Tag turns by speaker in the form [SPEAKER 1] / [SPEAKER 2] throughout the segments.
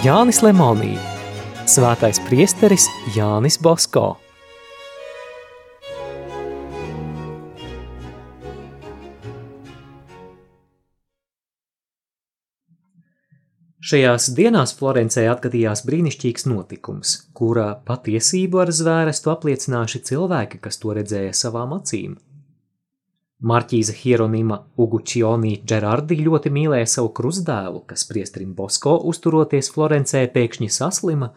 [SPEAKER 1] Jānis Lemonī, svētais priesteris Jānis Bosko. Šajās dienās Florencē atgadījās brīnišķīgs notikums, kurā patiesību ar zvērestu apliecinājuši cilvēki, kas to redzēja savām acīm. Marķīze Hieronima Ugučioni Gerardi ļoti mīlēja savu krustdēlu, kas priestrim Bosko uzturoties Florencē pēkšņi saslima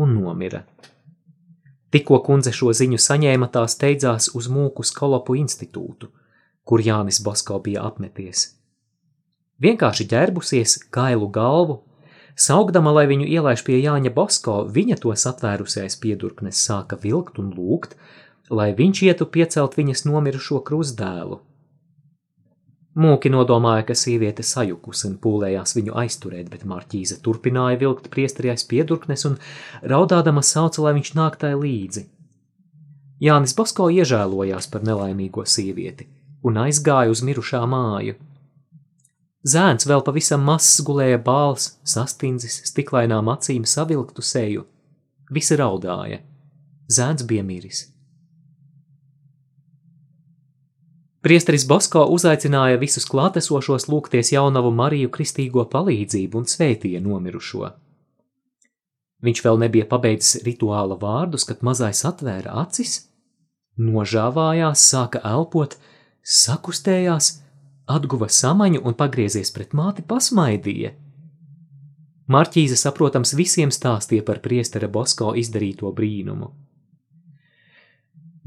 [SPEAKER 1] un nomira. Tikko kundze šo ziņu saņēma, tā steidzās uz mūku skolopu institūtu, kur Jānis Bosko bija apmeties. Vienkārši ģērbusies, kailu galvu, Saugdama, lai viņu ielaiž pie Jāņa Bosko, viņa to satvērusies piedurknes sāka vilkt un lūgt, lai viņš ietu piecelt viņas nomirušo krustdēlu. Mūki nodomāja, ka sieviete sajukus un pūlējās viņu aizturēt, bet Marķīze turpināja vilkt priestariais piedurknes un raudādama sauca, lai viņš nāk tai līdzi. Jānis Bosko iežēlojās par nelaimīgo sievieti un aizgāja uz mirušā māju – Zēns vēl pavisam mazs gulēja bāls, sastindzis, stiklainām acīm savilktu seju. Visi raudāja. Zēns bija miris. Priesteris Bosko uzaicināja visus klātesošos lūgties jaunavu Mariju kristīgo palīdzību un svētīja nomirušo. Viņš vēl nebija pabeidzis rituāla vārdus, kad mazais atvēra acis, nožāvājās, sāka elpot, sakustējās, atguva samaņu un pagriezies pret māti pasmaidīja. Marķīze, saprotams, visiem stāstīja par priestera Bosko izdarīto brīnumu.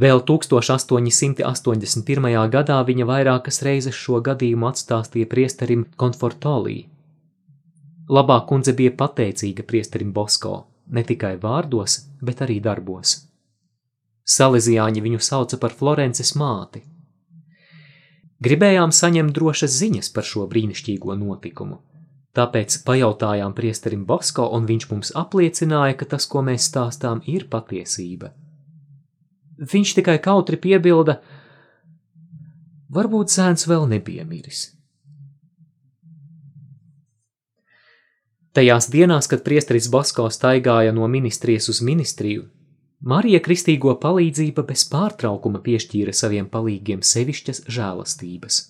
[SPEAKER 1] Vēl 1881. gadā viņa vairākas reizes šo gadījumu atstāstīja priesterim Konfortolī. Labā kundze bija pateicīga priesterim Bosko, ne tikai vārdos, bet arī darbos. Salezijāņi viņu sauca par Florences māti – Gribējām saņemt drošas ziņas par šo brīnišķīgo notikumu. Tāpēc pajautājām priesterim Bosko, un viņš mums apliecināja, ka tas, ko mēs stāstām, ir patiesība. Viņš tikai kautri piebilda, varbūt zēns vēl nebija miris. Tajās dienās, kad priesteris Bosko staigāja no ministrijas uz ministriju, Marija kristīgo palīdzība bez pārtraukuma piešķīra saviem palīgiem sevišķas žēlastības.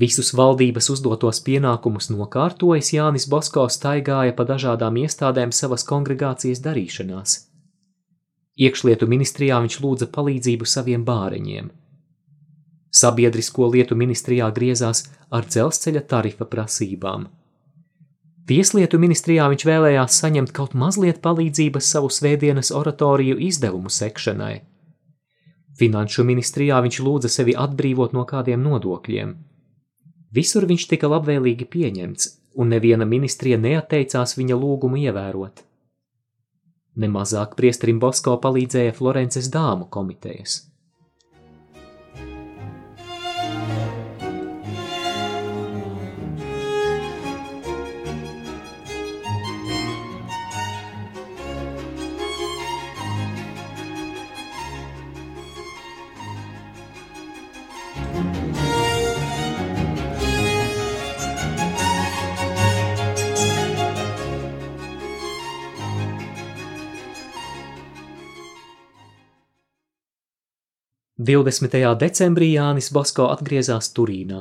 [SPEAKER 1] Visus valdības uzdotos pienākumus nokārtojis Jānis Bosko staigāja pa dažādām iestādēm savas kongregācijas darīšanās. Iekšlietu ministrijā viņš lūdza palīdzību saviem bāreņiem. Sabiedrisko lietu ministrijā griezās ar dzelzceļa tarifa prasībām – Tieslietu ministrijā viņš vēlējās saņemt kaut mazliet palīdzības savu svētdienas oratoriju izdevumu sekšanai. Finanšu ministrijā viņš lūdza sevi atbrīvot no kādiem nodokļiem. Visur viņš tika labvēlīgi pieņemts, un neviena ministrija neatteicās viņa lūgumu ievērot. Nemazāk priesterim Bosko palīdzēja Florences dāmu komitejas. 20. decembrī Jānis Bosko atgriezās Turīnā.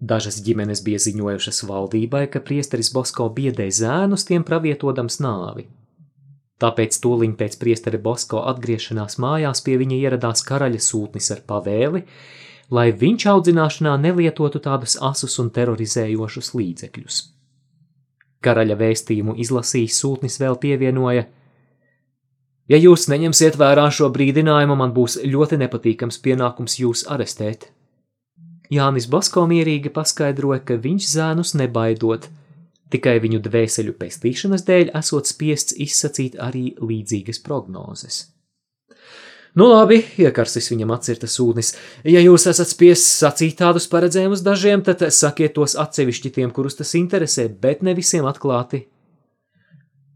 [SPEAKER 1] Dažas ģimenes bija ziņojušas valdībai, ka priesteris Bosko biedē zēnus tiem pravietodams nāvi. Tāpēc tūliņ pēc priesteri Bosko atgriešanās mājās pie viņa ieradās karaļa sūtnis ar pavēli, lai viņš audzināšanā nelietotu tādus asus un terorizējošus līdzekļus. Karaļa vēstījumu izlasījis sūtnis vēl pievienoja – Ja jūs neņemsiet vērā šo brīdinājumu, man būs ļoti nepatīkams pienākums jūs arestēt. Jānis Basko mierīgi paskaidroja, ka viņš zēnus nebaidot, tikai viņu dvēseļu pestīšanas dēļ esot spiests izsacīt arī līdzīgas prognozes. Nu labi, iekarsis viņam atcirta sūnis, ja jūs esat spiests sacīt tādus paredzējumus dažiem, tad sakiet tos atsevišķi tiem, kurus tas interesē, bet ne visiem atklāti.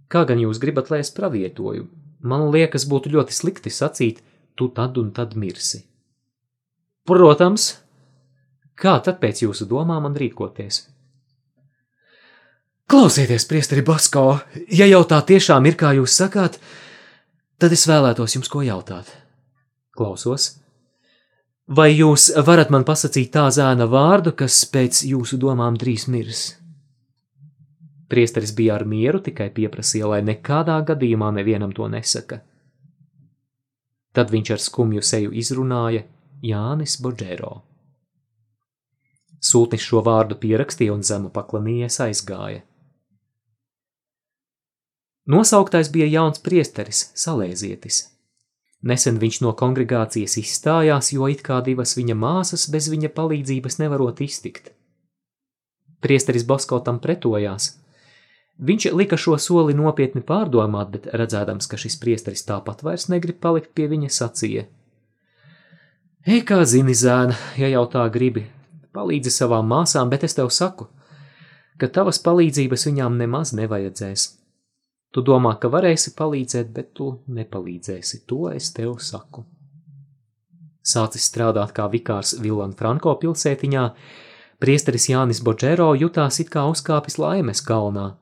[SPEAKER 1] Kā gan jūs gribat, lai es pravietoju? Man liekas, būtu ļoti slikti sacīt, tu tad un tad mirsi. Protams, kā tad pēc jūsu domām man rīkoties? Klausieties, priesteri Basko, ja jau tā tiešām ir, kā jūs sakāt, tad es vēlētos jums ko jautāt. Klausos. Vai jūs varat man pasakīt tā zēna vārdu, kas pēc jūsu domām drīz mirs? Priesteris bija ar mieru, tikai pieprasīja, lai nekādā gadījumā nevienam to nesaka. Tad viņš ar skumju seju izrunāja Jānis Boģēro. Sūtnis šo vārdu pierakstīja un zemu paklanījies aizgāja. Nosauktais bija jauns priesteris, salēzietis. Nesen viņš no kongregācijas izstājās, jo it kā divas viņa māsas bez viņa palīdzības nevarot iztikt. Priesteris Bosko tam pretojās. Viņš lika šo soli nopietni pārdomāt, bet redzēdams, ka šis priesteris tāpat vairs negrib palikt pie viņa sacīja. Ej, kā zini, zēna, ja jau tā gribi, palīdzi savām māsām, bet es tev saku, ka tavas palīdzības viņām nemaz nevajadzēs. Tu domā, ka varēsi palīdzēt, bet tu nepalīdzēsi. To es tev saku. Sācis strādāt kā vikārs Villan Franko pilsētiņā, priesteris Jānis Boģero jutās it kā uzkāpis laimes kalnā.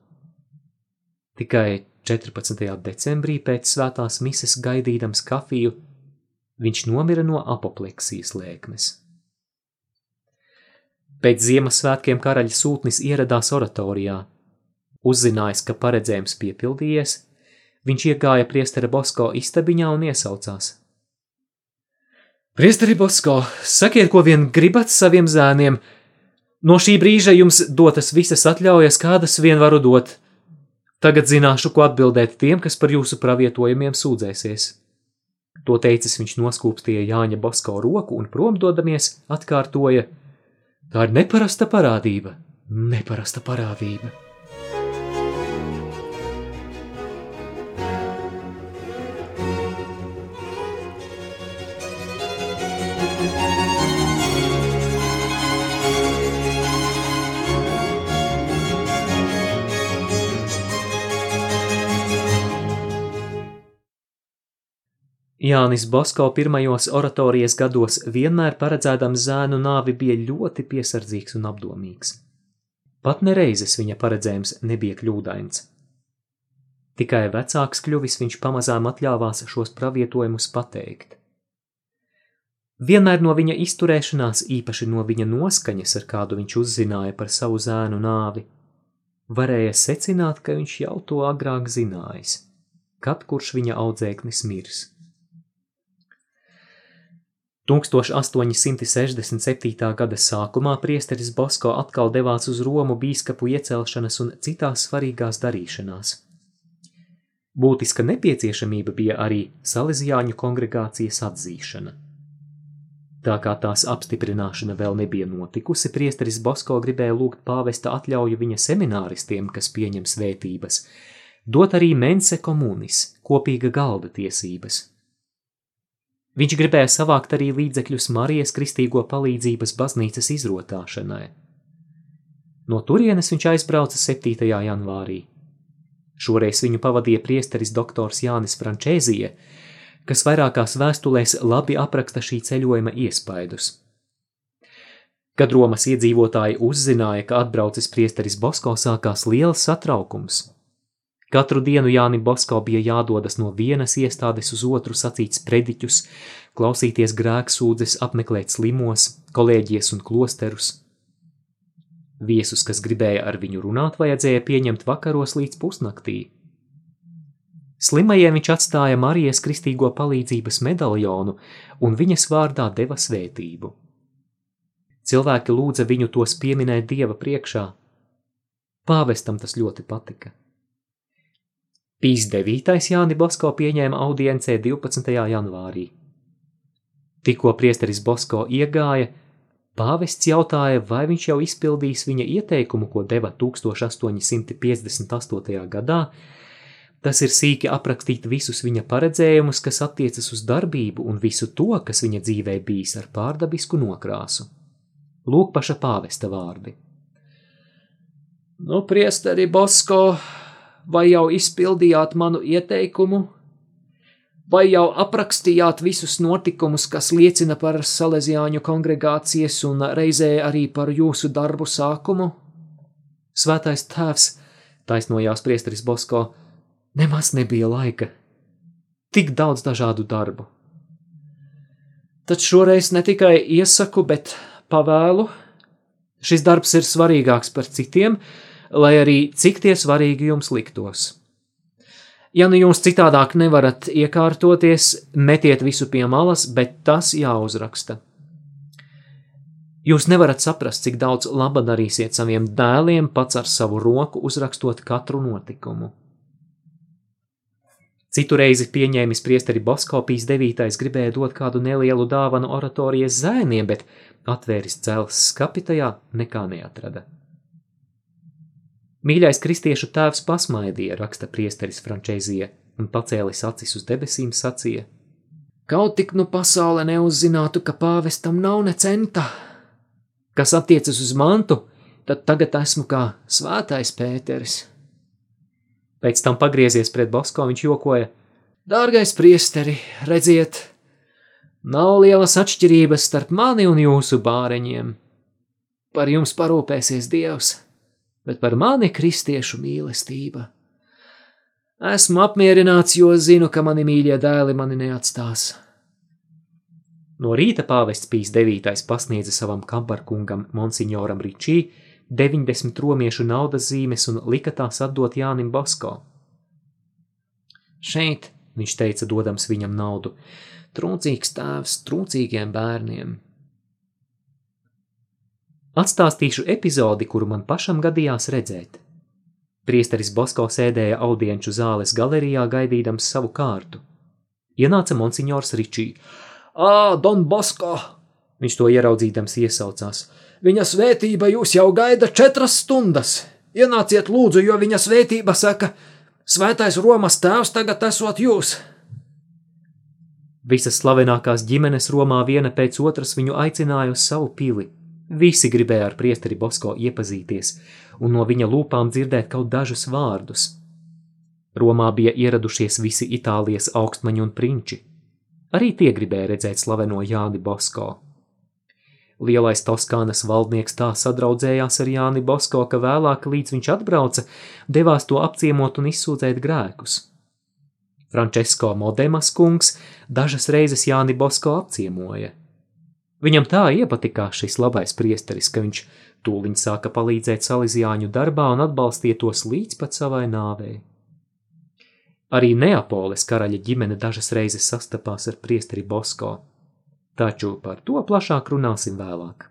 [SPEAKER 1] Tikai 14. decembrī pēc svētās mises gaidīdams kafiju, viņš nomira no apopleksijas lēkmes. Pēc Ziemassvētkiem karaļa sūtnis ieradās oratorijā – Uzzinājis, ka paredzējums piepildījies, viņš iegāja priestera Bosko istabiņā un iesaucās. Priesteri Bosko, sakiet, ko vien gribat saviem zēniem. No šī brīža jums dotas visas atļaujas, kādas vien varu dot. Tagad zināšu, ko atbildēt tiem, kas par jūsu pravietojumiem sūdzēsies. To teicis viņš noskūpstīja Jāņa Bosko roku un promdodamies atkārtoja: Tā ir neparasta parādība, neparasta parādība. Jānis Bosko pirmajos oratorijas gados vienmēr paredzēdams zēnu nāvi bija ļoti piesardzīgs un apdomīgs. Pat nereizes viņa paredzējums nebija kļūdains. Tikai vecāks kļuvis viņš pamazām atļāvās šos pravietojumus pateikt. Vienmēr no viņa izturēšanās, īpaši no viņa noskaņas, ar kādu viņš uzzināja par savu zēnu nāvi, varēja secināt, ka viņš jau to agrāk zinājis, kad kurš viņa audzēknis mirs. 1867. gada sākumā priesteris Bosko atkal devās uz Romu bīskapu iecelšanas un citās svarīgās darīšanās. Būtiska nepieciešamība bija arī Salesiāņu kongregācijas atzīšana. Tā kā tās apstiprināšana vēl nebija notikusi, priesteris Bosko gribēja lūgt pāvesta atļauju viņa semināristiem, kas pieņem svētības, dot arī mense komunis, kopīga galda tiesības – Viņš gribēja savākt arī līdzekļus Marijas kristīgo palīdzības baznīcas izrotāšanai. No turienes viņš aizbrauca 7. janvārī. Šoreiz viņu pavadīja priesteris doktors Jānis Frančēzija, kas vairākās vēstulēs labi apraksta šī ceļojuma iespaidus. Kad Romas iedzīvotāji uzzināja, ka atbraucis priesteris Bosko, sākās liels satraukums – Katru dienu Jānim Bosko bija jādodas no vienas iestādes uz otru sacīt sprediķus, klausīties grēksūdzes, apmeklēt slimos, kolēģies un klosterus. Viesus, kas gribēja ar viņu runāt, vajadzēja pieņemt vakaros līdz pusnaktī. Slimajiem viņš atstāja Marijas kristīgo palīdzības medaļonu un viņas vārdā deva svētību. Cilvēki lūdza viņu tos pieminēt Dieva priekšā. Pāvestam tas ļoti patika. Pīs 9. Jāni Bosko pieņēma audiencē 12. janvārī. Tikko priesteris Bosko iegāja, pāvests jautāja, vai viņš jau izpildīs viņa ieteikumu, ko deva 1858. gadā, tas ir sīki aprakstīt visus viņa paredzējumus, kas attiecas uz darbību un visu to, kas viņa dzīvē bijis ar pārdabisku nokrāsu. Lūk paša pāvesta vārdi. Nu, priesteri Bosko, vai jau izpildījāt manu ieteikumu, vai jau aprakstījāt visus notikumus, kas liecina par Salesiāņu kongregācijas un reizē arī par jūsu darbu sākumu? Svētais tēvs, taisnojās priesteris Bosko, nemaz nebija laika. Tik daudz dažādu darbu. Tad šoreiz ne tikai iesaku, bet pavēlu. Šis darbs ir svarīgāks par citiem, lai arī cik tie svarīgi jums liktos. Ja nu jūs citādāk nevarat iekārtoties, metiet visu pie malas, bet tas jāuzraksta. Jūs nevarat saprast, cik daudz laba darīsiet saviem dēliem pats ar savu roku uzrakstot katru notikumu. Citu reizi pieņēmis priesteri Boskopijas devītais gribēja dot kādu nelielu dāvanu oratorijas zēniem, bet atvēris cels skapitajā nekā neatrada. Mīļais kristiešu tēvs pasmaidīja, raksta priesteris Frančēzija, un pacēlis acis uz debesīm sacīja: Kaut tik nu pasaule neuzzinātu, ka pāvestam nav ne centa, Kas attiecas uz mantu, tad tagad esmu kā svētais Pēteris. Pēc tam pagriezies pret Bosko, viņš jokoja: Dārgais priesteri, redziet, nav lielas atšķirības starp mani un jūsu bāreņiem. Par jums parūpēsies Dievs, bet par mani kristiešu mīlestība. Esmu apmierināts, jo zinu, ka mani mīļie dēli mani neatstās. No rīta pāvests Pīs IX pasniedza savam kambarkungam Monsignoram Ričī 90 romiešu naudas zīmes un lika tās atdot Jānim Basko. Šeit, viņš teica, dodams viņam naudu, trūcīgs tēvs trūcīgiem bērniem. Atstāstīšu epizodi, kuru man pašam gadījās redzēt. Priesteris Basko sēdēja audienču zāles galerijā gaidīdams savu kārtu. Ienāca monsignors Ričī. Ā, Don Bosko! Viņš to ieraudzīdams iesaucās. Viņa svētība jūs jau gaida četras stundas. Ienāciet lūdzu, jo viņa svētība saka, svētais Romas tēvs tagad esot jūs. Visas slavenākās ģimenes Romā viena pēc otras viņu aicināja uz savu pili. Visi gribēja ar priesteri Bosko iepazīties un no viņa lūpām dzirdēt kaut dažus vārdus. Romā bija ieradušies visi Itālijas augstmaņi un prinči. Arī tie gribēja redzēt slaveno Jāni Bosko. Lielais Toskānas valdnieks tā sadraudzējās ar Jāni Bosko, ka vēlāk, līdz viņš atbrauca, devās to apciemot un izsūdzēt grēkus. Francesko Modemas kungs dažas reizes Jāni Bosko apciemoja. Viņam tā iepatikās šis labais priesteris, ka viņš tūliņ sāka palīdzēt Salizjāņu darbā un atbalstīja tos līdz pat savai nāvei. Arī Neapoles karaļa ģimene dažas reizes sastapās ar priesteri Bosko, taču par to plašāk runāsim vēlāk.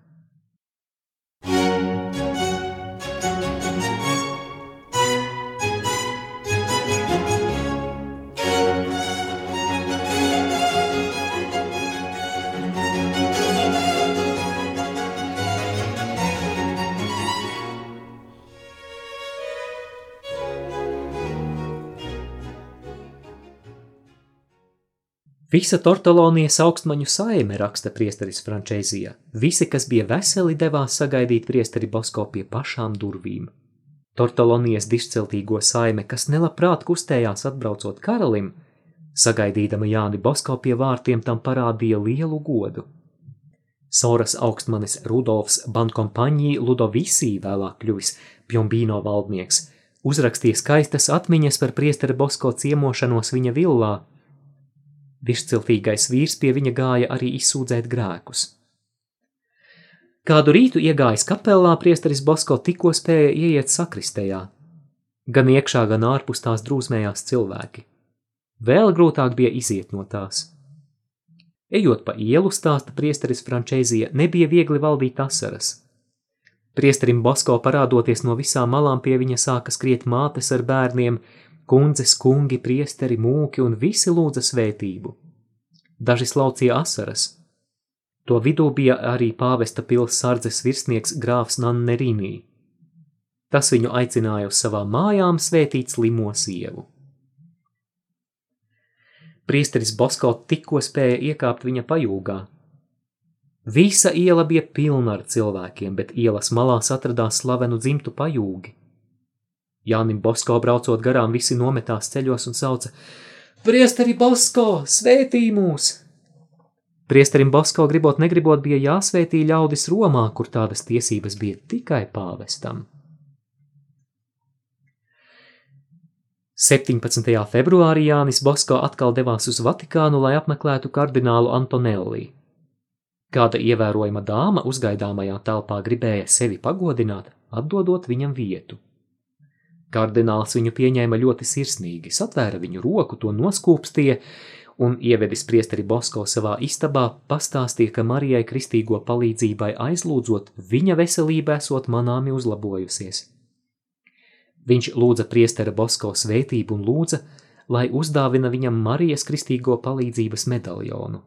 [SPEAKER 1] Visa Tortolonijas augstmaņu saime raksta priesteris Frančēzija. Visi, kas bija veseli, devās sagaidīt priesteri Bosko pie pašām durvīm. Tortolonijas dišciltīgo saime, kas nelabprāt kustējās atbraucot karalim, sagaidīdama Jāni Bosko pie vārtiem tam parādīja lielu godu. Soras augstmanis Rudolfs Bankompaņī Ludovisī vēlāk kļuvis Pjombīno valdnieks, uzrakstīja skaistas atmiņas par priesteri Bosko ciemošanos viņa villā – Dišciltīgais vīrs pie viņa gāja arī izsūdzēt grēkus. Kādu rītu iegājis kapelā, priesteris Bosko tikko spēja ieiet sakristējā. Gan iekšā, gan ārpus tās drūzmējās cilvēki. Vēl grūtāk bija iziet no tās. Ejot pa ielu, stāsta priesteris Frančēzija, nebija viegli valdīt asaras. Priesterim Bosko parādoties no visām malām pie viņa sāka skriet mātes ar bērniem, kundzes, kungi, priesteri, mūki un visi lūdza svētību. Daži slaucīja asaras. To vidū bija arī pāvesta pils sardzes virsnieks grāfs Nannerīnī. Tas viņu aicināja uz savām mājām svētīt slimo sievu. Priesteris Bosko tikko spēja iekāpt viņa pajūgā. Visa iela bija pilna ar cilvēkiem, bet ielas malās atradās slavenu dzimtu pajūgi. Jānim Bosko braucot garām, visi nometās ceļos un sauca: Priesteri Bosko, svētī mūs! Priesterim Bosko gribot negribot bija jāsvētī ļaudis Romā, kur tādas tiesības bija tikai pāvestam. 17. februārī Jānis Bosko atkal devās uz Vatikānu, lai apmeklētu kardinālu Antonelli. Kāda ievērojama dāma uzgaidāmajā telpā gribēja sevi pagodināt, atdodot viņam vietu. Kardināls viņu pieņēma ļoti sirsnīgi, satvēra viņu roku, to noskūpstīja un ievedis priesteri Bosko savā istabā, pastāstīja, ka Marijai kristīgo palīdzībai aizlūdzot, viņa veselība esot manāmi uzlabojusies. Viņš lūdza priestera Bosko svētību un lūdza, lai uzdāvina viņam Marijas kristīgo palīdzības medaļonu.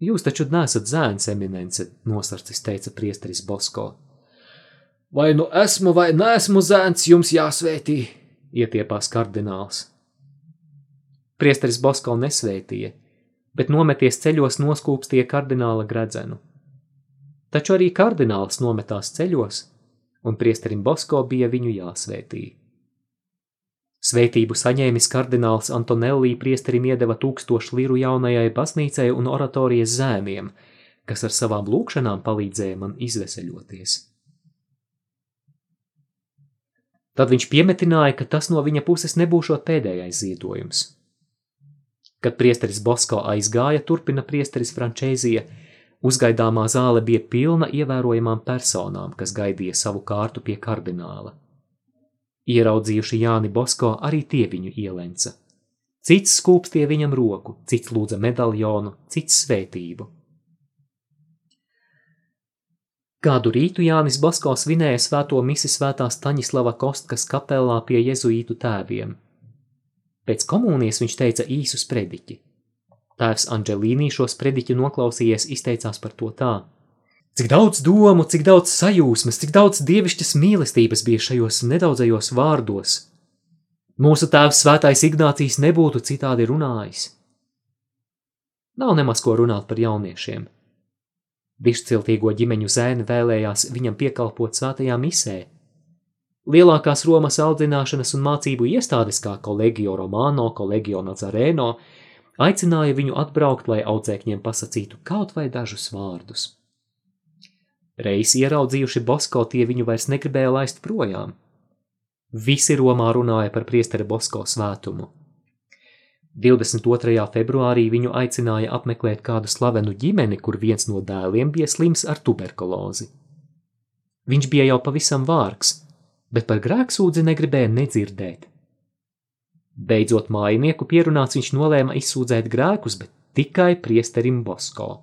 [SPEAKER 1] Jūs taču nesat zēns, eminence, nosarcis teica priesteris Bosko. Vai nu esmu vai nesmu zēns, jums jāsvētī, ietiepās kardināls. Priesteris Bosko nesvētīja, bet nometies ceļos noskūpstīja kardināla gredzenu. Taču arī kardināls nometās ceļos, un priesterim Bosko bija viņu jāsvētī. Svētību saņēmis kardināls Antonelli priesterim iedeva tūkstošu liru jaunajai baznīcai un oratorijas zēmiem, kas ar savām lūkšanām palīdzēja man izveseļoties. Tad viņš piemetināja, ka tas no viņa puses nebūšot pēdējais ziedojums. Kad priesteris Bosko aizgāja, turpina priesteris Frančēzija, Uzgaidāmā zāle bija pilna ievērojamām personām, kas gaidīja savu kārtu pie kardināla. Ieraudzījuši Jāni Bosko, arī tie viņu ielenca. Cits skūpstie viņam roku, cits lūdza medaļonu, cits svētību. Kādu rītu Jānis Bosko svinēja svēto misi svētā Staņislava Kostkas kapelā pie jezuītu tēviem. Pēc komunijas viņš teica īsu sprediķi – Tēvs Anģelīnī šo sprediķu noklausījies, izteicās par to tā. Cik daudz domu, cik daudz sajūsmas, cik daudz dievišķas mīlestības bija šajos nedaudzajos vārdos. Mūsu tēvs svētais Ignācijas nebūtu citādi runājis. Nav nemaz ko runāt par jauniešiem. Dišciltīgo ģimeņu zēni vēlējās viņam piekalpot svētajā misē. Lielākās Romas audzināšanas un mācību iestādes kā Collegio Romano, Collegio Nazareno – aicināja viņu atbraukt, lai audzēkņiem pasacītu kaut vai dažus vārdus. Reiz ieraudzījuši Bosko, tie viņu vairs negribēja laist projām. Visi Romā runāja par priesteri Bosko svētumu. 22. februārī viņu aicināja apmeklēt kādu slavenu ģimeni, kur viens no dēliem bija slims ar tuberkulozi. Viņš bija jau pavisam vārgs, bet par grēksūdzi negribēja nedzirdēt. Beidzot mājinieku pierunāts viņš nolēma izsūdzēt grēkus, bet tikai priesterim Bosko.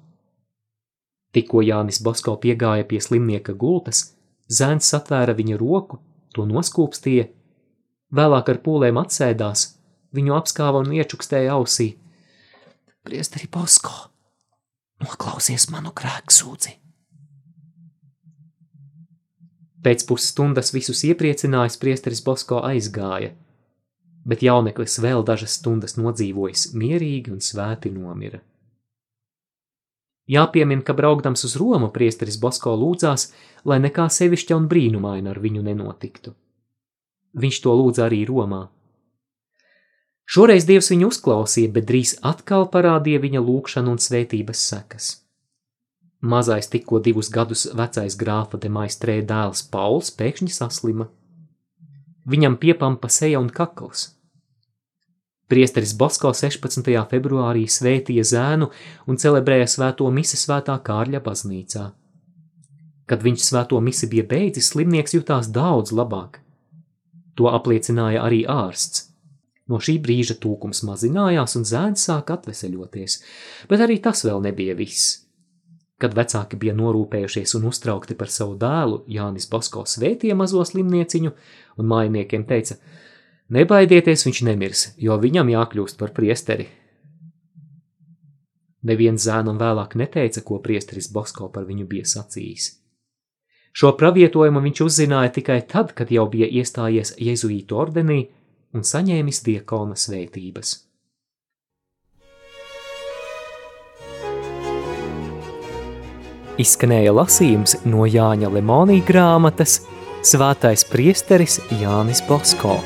[SPEAKER 1] Tikko Jānis Bosko piegāja pie slimnieka gultas, zēns satvēra viņa roku, to noskūpstīja, vēlāk ar pūlēm atsēdās, viņu apskāva un iečukstēja ausī. Priesteri Bosko, noklausies manu grēksūdzi! Pēc pusstundas visus iepriecinājis priesteris Bosko aizgāja – bet jauneklis vēl dažas stundas nodzīvojis mierīgi un svēti nomira. Jāpiemin, ka braukdams uz Romu priesteris Bosko lūdzās, lai nekā sevišķa un brīnumaina ar viņu nenotiktu. Viņš to lūdza arī Romā. Šoreiz Dievs viņu uzklausīja, bet drīz atkal parādīja viņa lūkšanu un svētības sekas. Mazais tikko divus gadus vecais grāfa de maistrē dēls Pauls pēkšņi saslima. Viņam piepampa seja un kakls – Priesteris Bosko 16. februārī svētīja zēnu un celebrēja svēto misi svētā Kārļa baznīcā. Kad viņš svēto misi bija beidzis, slimnieks jutās daudz labāk. To apliecināja arī ārsts. No šī brīža tūkums mazinājās un zēns sāka atveseļoties, bet arī tas vēl nebija viss. Kad vecāki bija norūpējušies un uztraukti par savu dēlu, Jānis Bosko svētīja mazo slimnieciņu un mājiniekiem teica – Nebaidieties, viņš nemirs, jo viņam jākļūst par priesteri. Neviens zēnam vēlāk neteica, ko priesteris Bosko par viņu bija sacījis. Šo pravietojumu viņš uzzināja tikai tad, kad jau bija iestājies jezuītu ordenī un saņēmis diakona svētības. Izskanēja lasījums no Jāņa Lemonija grāmatas Svētais priesteris Jānis Bosko.